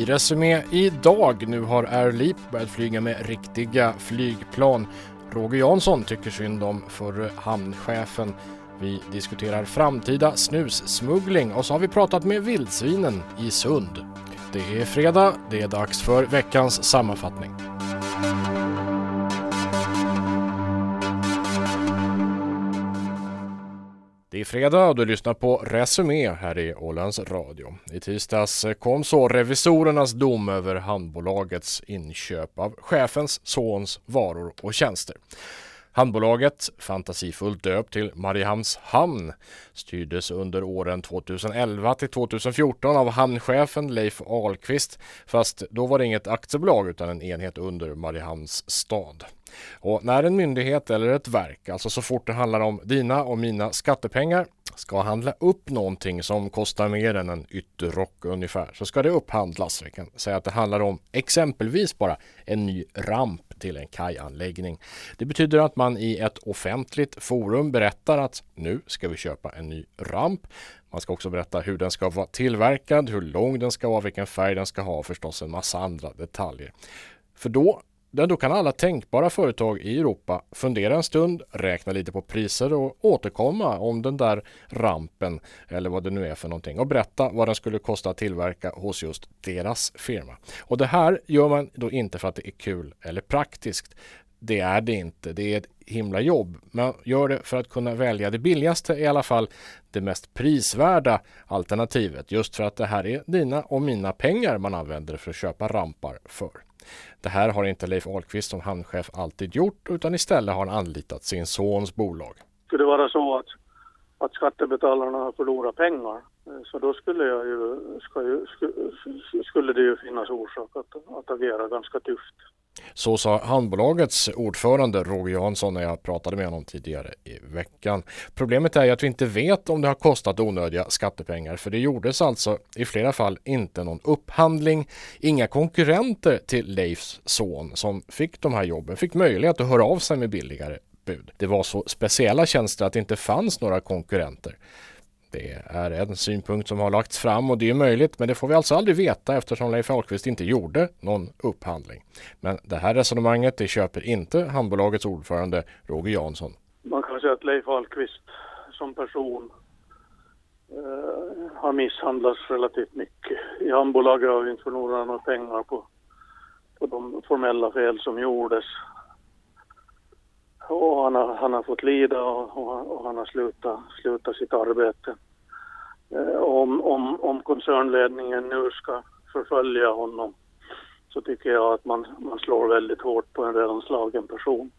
I Resumé idag, nu har Air Leap börjat flyga med riktiga flygplan. Roger Jansson tycker synd om förre hamnchefen. Vi diskuterar framtida snussmuggling och så har vi pratat med vildsvinen i Sund. Det är fredag, det är dags för veckans sammanfattning. Det är fredag och du lyssnar på Resumé här i Ålands Radio. I tisdags kom så revisorernas dom över handbolagets inköp av chefens sons varor och tjänster. Handbolaget, fantasifullt döpt till Mariehamns hamn, styrdes under åren 2011 till 2014 av hamnchefen Leif Ahlqvist, fast då var det inget aktiebolag utan en enhet under Mariehamns stad. Och när en myndighet eller ett verk, alltså så fort det handlar om dina och mina skattepengar, ska handla upp någonting som kostar mer än en ytterrock ungefär så ska det upphandlas. Vi kan säga att det handlar om exempelvis bara en ny ramp till en kajanläggning. Det betyder att man i ett offentligt forum berättar att nu ska vi köpa en ny ramp. Man ska också berätta hur den ska vara tillverkad, hur lång den ska vara, vilken färg den ska ha och förstås en massa andra detaljer. För då där då kan alla tänkbara företag i Europa fundera en stund, räkna lite på priser och återkomma om den där rampen eller vad det nu är för någonting och berätta vad den skulle kosta att tillverka hos just deras firma. Och det här gör man då inte för att det är kul eller praktiskt. Det är det inte. Det är ett himla jobb. Man gör det för att kunna välja det billigaste, i alla fall det mest prisvärda alternativet. Just för att det här är dina och mina pengar man använder för att köpa rampar för. Det här har inte Leif Ahlqvist som hamnchef alltid gjort utan istället har han anlitat sin sons bolag. Skulle det vara så att, att skattebetalarna har förlorat pengar eh, så då skulle, jag ju, ju, skulle det ju finnas orsak att, att agera ganska tufft. Så sa handbolagets ordförande Roger Jansson när jag pratade med honom tidigare i veckan. Problemet är ju att vi inte vet om det har kostat onödiga skattepengar för det gjordes alltså i flera fall inte någon upphandling. Inga konkurrenter till Leifs son som fick de här jobben fick möjlighet att höra av sig med billigare utbud. Det var så speciella tjänster att det inte fanns några konkurrenter. Det är en synpunkt som har lagts fram och det är möjligt men det får vi alltså aldrig veta eftersom Leif Ahlqvist inte gjorde någon upphandling. Men det här resonemanget det köper inte handbolagets ordförande Roger Jansson. Man kan säga att Leif Ahlqvist som person eh, har misshandlats relativt mycket. I handbolaget har vi inte förlorat några pengar på, på de formella fel som gjordes. Och han har, han har fått lida och, och, och han har slutat, slutat sitt arbete. Eh, om, om, om koncernledningen nu ska förfölja honom så tycker jag att man, man slår väldigt hårt på en redan slagen person.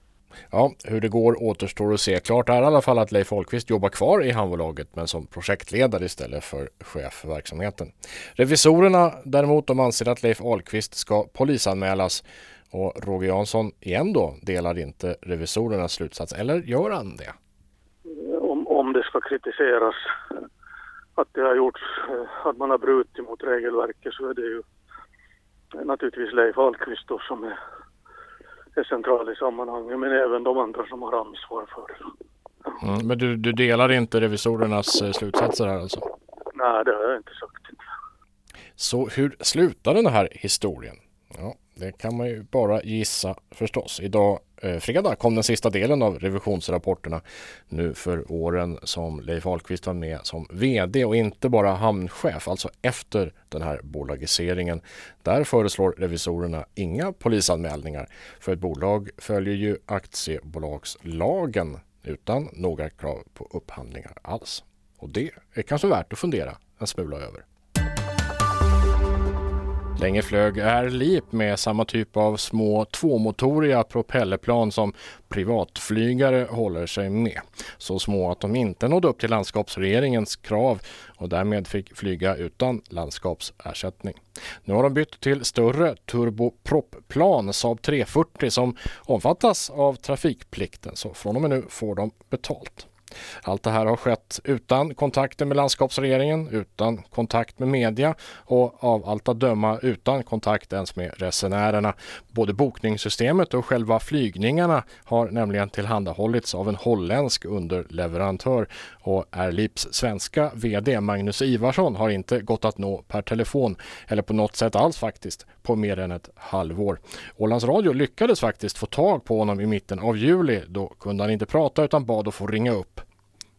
Ja, hur det går återstår att se. Klart är i alla fall att Leif Ahlqvist jobbar kvar i handbolaget men som projektledare istället för chef för verksamheten. Revisorerna däremot de anser att Leif Ahlqvist ska polisanmälas och Roger Jansson igen då delar inte revisorernas slutsats, eller gör han det? Om, om det ska kritiseras att det har gjorts, att man har brutit mot regelverket så är det ju naturligtvis Leif Ahlqvist då som är, är central i sammanhanget, men även de andra som har ansvar för det. Mm, men du, du delar inte revisorernas eh, slutsatser här alltså? Nej, det har jag inte sagt. Så hur slutar den här historien? Ja, det kan man ju bara gissa förstås. Idag eh, fredag kom den sista delen av revisionsrapporterna nu för åren som Leif Ahlqvist var med som VD och inte bara hamnchef, alltså efter den här bolagiseringen. Där föreslår revisorerna inga polisanmälningar för ett bolag följer ju aktiebolagslagen utan några krav på upphandlingar alls. Och det är kanske värt att fundera en smula över. Länge flög Air Leap med samma typ av små tvåmotoriga propellerplan som privatflygare håller sig med. Så små att de inte nådde upp till landskapsregeringens krav och därmed fick flyga utan landskapsersättning. Nu har de bytt till större turbopropplan Saab 340 som omfattas av trafikplikten så från och med nu får de betalt. Allt det här har skett utan kontakter med landskapsregeringen, utan kontakt med media och av allt att döma utan kontakt ens med resenärerna. Både bokningssystemet och själva flygningarna har nämligen tillhandahållits av en holländsk underleverantör och Airlips svenska VD Magnus Ivarsson har inte gått att nå per telefon eller på något sätt alls faktiskt på mer än ett halvår. Ålands Radio lyckades faktiskt få tag på honom i mitten av juli. Då kunde han inte prata utan bad att få ringa upp.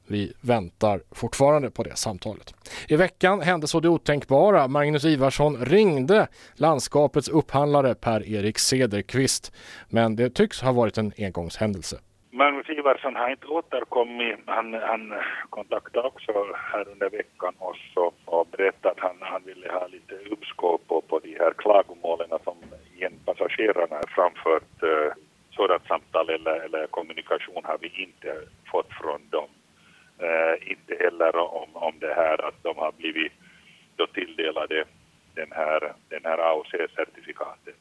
Vi väntar fortfarande på det samtalet. I veckan hände så det otänkbara. Magnus Ivarsson ringde landskapets upphandlare Per-Erik Cederqvist. Men det tycks ha varit en engångshändelse. Magnus Ivarsson har inte återkommit. Han, han kontaktade också här under veckan oss och, och berättade att han, han ville ha lite uppskov på, på de här klagomålen som igen passagerarna har framfört. Eh, sådant samtal eller, eller kommunikation har vi inte fått från dem. Eh, inte heller om, om det här att de har blivit då tilldelade den här, den här AOC-certifikatet.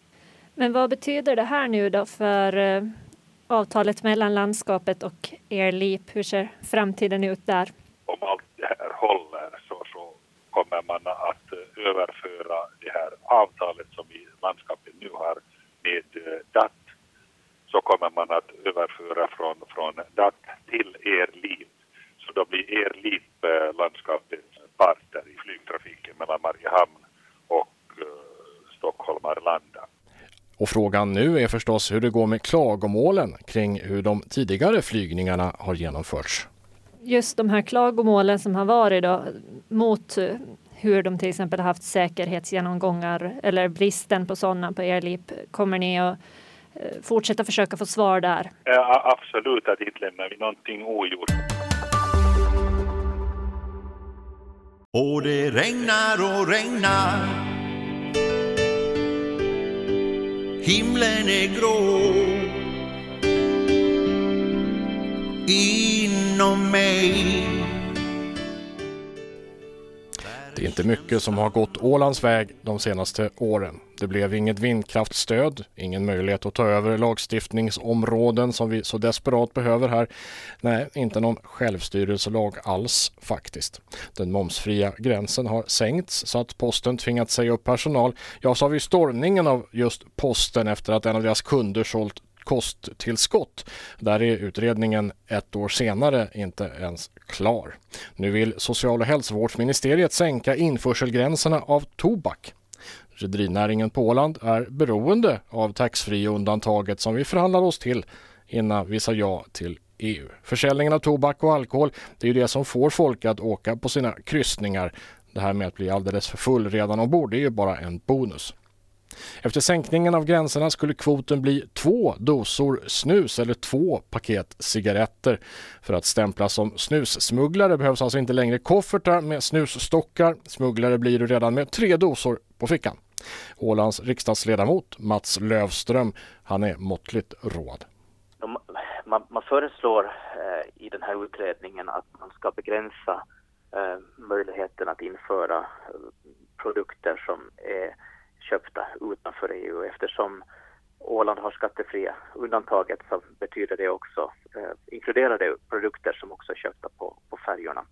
Men vad betyder det här nu då för eh, avtalet mellan landskapet och Airleap? Hur ser framtiden ut där? Om allt det här håller så, så kommer man att eh, överföra det här avtalet som vi, landskapet nu har med eh, DAT så kommer man att överföra från, från DAT till Airleap så då blir Airleap Leap-landskapet eh, partner i flygtrafiken mellan Mariehamn och uh, Stockholm Arlanda. Och frågan nu är förstås hur det går med klagomålen kring hur de tidigare flygningarna har genomförts. Just de här klagomålen som har varit då, mot eh, hur de till exempel har haft säkerhetsgenomgångar eller bristen på sådana på Airleap. Kommer ni att eh, fortsätta försöka få svar där? Ja, absolut, att inte lämnar vi någonting ogjort. Och det regnar och regnar Himlen är grå Inom mig Det är inte mycket som har gått Ålands väg de senaste åren. Det blev inget vindkraftstöd, ingen möjlighet att ta över lagstiftningsområden som vi så desperat behöver här. Nej, inte någon självstyrelselag alls faktiskt. Den momsfria gränsen har sänkts så att posten tvingats säga upp personal. Ja, så har vi stormningen av just posten efter att en av deras kunder sålt kosttillskott. Där är utredningen ett år senare inte ens klar. Nu vill social och hälsovårdsministeriet sänka införselgränserna av tobak. Rederinäringen på Åland är beroende av taxfree-undantaget som vi förhandlade oss till innan vi sa ja till EU. Försäljningen av tobak och alkohol det är ju det som får folk att åka på sina kryssningar. Det här med att bli alldeles för full redan ombord det är ju bara en bonus. Efter sänkningen av gränserna skulle kvoten bli två dosor snus eller två paket cigaretter. För att stämplas som snussmugglare behövs alltså inte längre koffertar med snusstockar. Smugglare blir du redan med tre dosor på fickan. Ålands riksdagsledamot Mats Lövström, han är måttligt råd. Man, man föreslår eh, i den här utredningen att man ska begränsa eh, möjligheten att införa eh, produkter som är köpta utanför EU. Eftersom Åland har skattefria undantaget så betyder det också, eh, inkluderar det produkter som också är köpta på, på färjorna.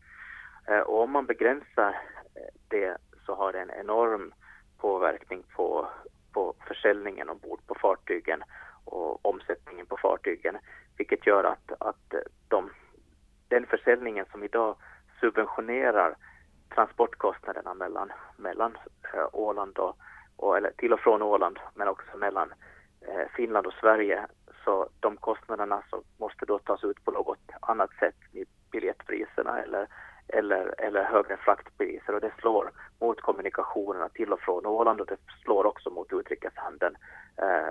Eh, och om man begränsar eh, det så har det en enorm påverkning på, på försäljningen ombord på fartygen och omsättningen på fartygen, vilket gör att, att de, den försäljningen som idag subventionerar transportkostnaderna mellan, mellan eh, Åland och och, eller till och från Åland men också mellan eh, Finland och Sverige. Så de kostnaderna så måste då tas ut på något annat sätt i biljettpriserna eller, eller, eller högre fraktpriser och det slår mot kommunikationerna till och från Åland och det slår också mot utrikeshandeln eh,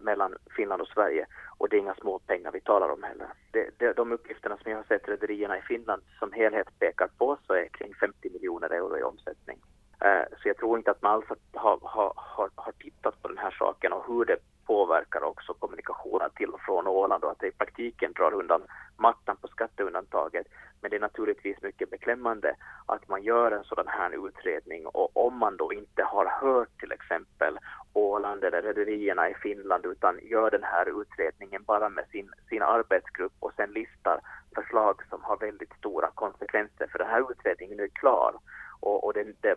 mellan Finland och Sverige. Och det är inga små pengar vi talar om heller. Det, det, de uppgifterna som jag har sett rederierna i Finland som helhet pekar på så är kring 50 miljoner euro i omsättning. Eh, så jag tror inte att man alls har, har, har, har tittat på den här saken och hur det påverkar också kommunikationen till och från Åland och att det i praktiken drar undan mattan på skatteundantaget. Men det är naturligtvis mycket beklämmande att man gör en sådan här utredning och om man då inte har hört till exempel Åland eller rederierna i Finland utan gör den här utredningen bara med sin, sin arbetsgrupp och sen listar förslag som har väldigt stora konsekvenser för den här utredningen är klar och, och, den, den,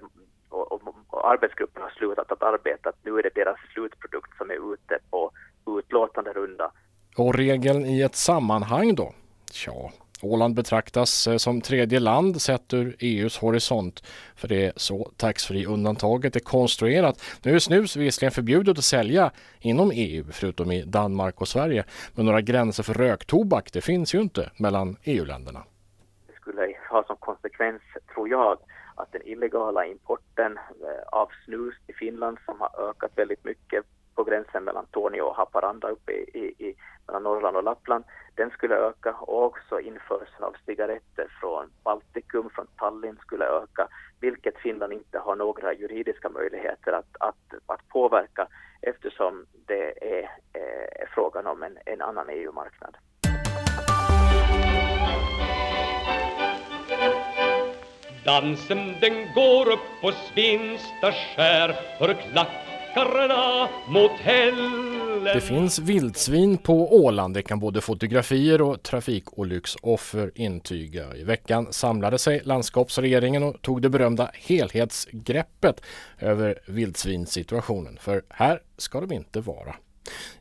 och, och, och arbetsgruppen har slutat att arbeta. Nu är det deras slutprodukt som är ute på utlåtanderunda. Och regeln i ett sammanhang då? Tja, Åland betraktas eh, som tredje land sett ur EUs horisont för det är så taxfree-undantaget är konstruerat. Nu är snus visserligen förbjudet att sälja inom EU förutom i Danmark och Sverige men några gränser för röktobak det finns ju inte mellan EU-länderna. Det skulle ha som konsekvens, tror jag, att den illegala importen eh, av snus i Finland som har ökat väldigt mycket på gränsen mellan Tornio och Haparanda uppe i, i, i mellan Norrland och Lappland, den skulle öka och också införseln av cigaretter från Baltikum, från Tallinn skulle öka, vilket Finland inte har några juridiska möjligheter att, att, att påverka eftersom det är, eh, frågan om en, en annan EU-marknad. Dansen den går upp på Svinsta skär för klackarna mot hällen Det finns vildsvin på Åland. Det kan både fotografier och trafikolycksoffer intyga. I veckan samlade sig landskapsregeringen och tog det berömda helhetsgreppet över vildsvinssituationen. För här ska de inte vara.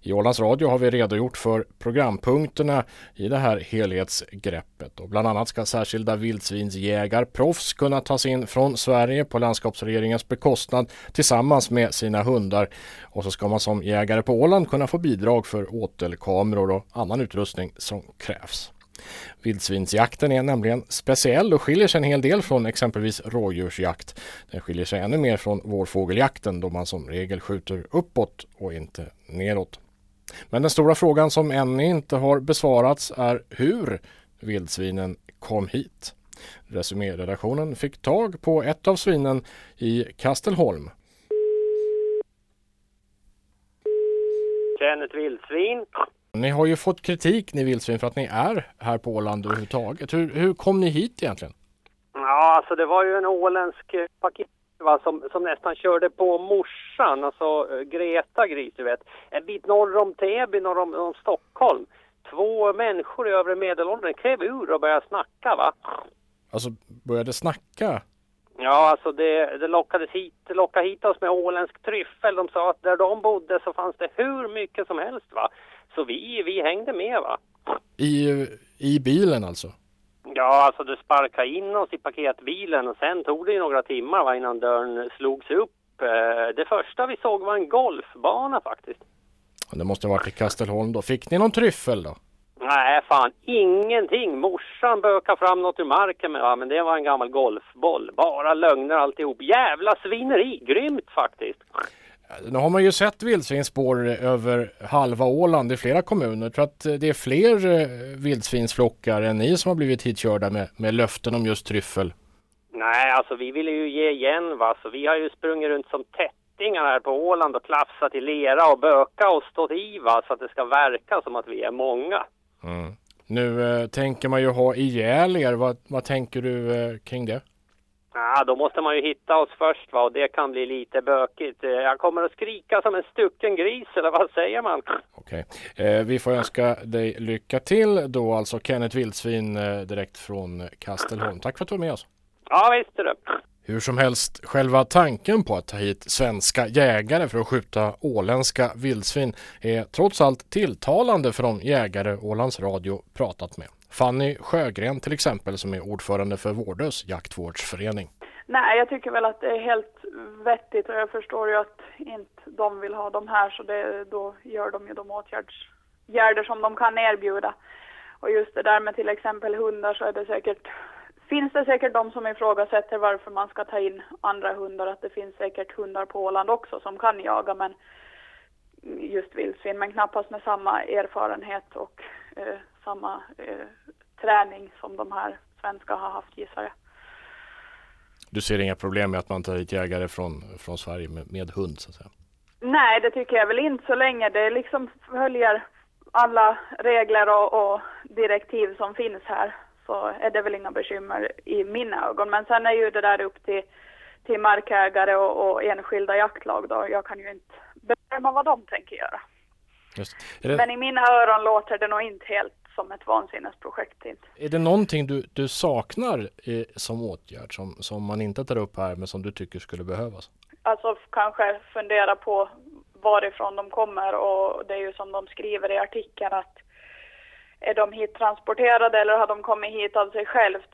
I Ålands Radio har vi redogjort för programpunkterna i det här helhetsgreppet och bland annat ska särskilda vildsvinsjägarproffs kunna tas in från Sverige på landskapsregeringens bekostnad tillsammans med sina hundar och så ska man som jägare på Åland kunna få bidrag för åtelkameror och annan utrustning som krävs. Vildsvinsjakten är nämligen speciell och skiljer sig en hel del från exempelvis rådjursjakt. Den skiljer sig ännu mer från vårfågeljakten då man som regel skjuter uppåt och inte neråt. Men den stora frågan som ännu inte har besvarats är hur vildsvinen kom hit. Resuméredaktionen fick tag på ett av svinen i Kastelholm. Känn ett Vildsvin. Ni har ju fått kritik ni vildsvin för att ni är här på Åland överhuvudtaget. Hur, hur kom ni hit egentligen? Ja, alltså det var ju en åländsk paket va, som, som nästan körde på morsan, alltså eh, Greta Gris, du vet. En bit norr om Täby, norr om, om Stockholm. Två människor i övre medelåldern klev ur och började snacka va. Alltså började snacka? Ja, alltså det, det lockades hit, det lockade hit oss med åländsk tryffel. De sa att där de bodde så fanns det hur mycket som helst va. Så vi, vi hängde med va. I, I bilen alltså? Ja, alltså du sparkade in oss i paketbilen och sen tog det ju några timmar va, innan dörren slogs upp. Eh, Det första vi såg var en golfbana faktiskt. Det måste ha varit i Kastelholm då. Fick ni någon tryffel då? Nej, fan ingenting. Morsan bökade fram något ur marken med, va, men det var en gammal golfboll. Bara lögner alltihop. Jävla svineri. Grymt faktiskt. Nu har man ju sett vildsvinsspår över halva Åland i flera kommuner. Jag tror att det är fler eh, vildsvinsflockar än ni som har blivit hitkörda med, med löften om just tryffel. Nej, alltså vi ville ju ge igen va, så vi har ju sprungit runt som tättingar här på Åland och klafsat i lera och böka och stått i va, så att det ska verka som att vi är många. Mm. Nu eh, tänker man ju ha ihjäl er. Vad, vad tänker du eh, kring det? Ja, då måste man ju hitta oss först va, och det kan bli lite bökigt. Eh, Jag kommer att skrika som en stucken gris, eller vad säger man? Okej. Eh, vi får önska dig lycka till då alltså Kenneth Vildsvin eh, direkt från Kastelholm. Tack för att du var med oss. Ja, visst det. Hur som helst, själva tanken på att ta hit svenska jägare för att skjuta åländska vildsvin är trots allt tilltalande för de jägare Ålands Radio pratat med. Fanny Sjögren till exempel som är ordförande för Vårdös jaktvårdsförening. Nej, jag tycker väl att det är helt vettigt och jag förstår ju att inte de vill ha dem här så det, då gör de ju de åtgärder som de kan erbjuda. Och just det där med till exempel hundar så är det säkert, finns det säkert de som ifrågasätter varför man ska ta in andra hundar, att det finns säkert hundar på Åland också som kan jaga men just vildsvin, men knappast med samma erfarenhet och eh, samma eh, träning som de här svenska har haft gissar jag. Du ser inga problem med att man tar hit jägare från, från Sverige med, med hund så att säga? Nej, det tycker jag väl inte så länge det liksom följer alla regler och, och direktiv som finns här så är det väl inga bekymmer i mina ögon. Men sen är ju det där upp till, till markägare och, och enskilda jaktlag då. Jag kan ju inte bestämma vad de tänker göra. Det, Men i mina öron låter det nog inte helt som ett vansinnesprojekt. Är det någonting du, du saknar eh, som åtgärd som, som man inte tar upp här men som du tycker skulle behövas? Alltså kanske fundera på varifrån de kommer och det är ju som de skriver i artikeln att är de hit transporterade eller har de kommit hit av sig självt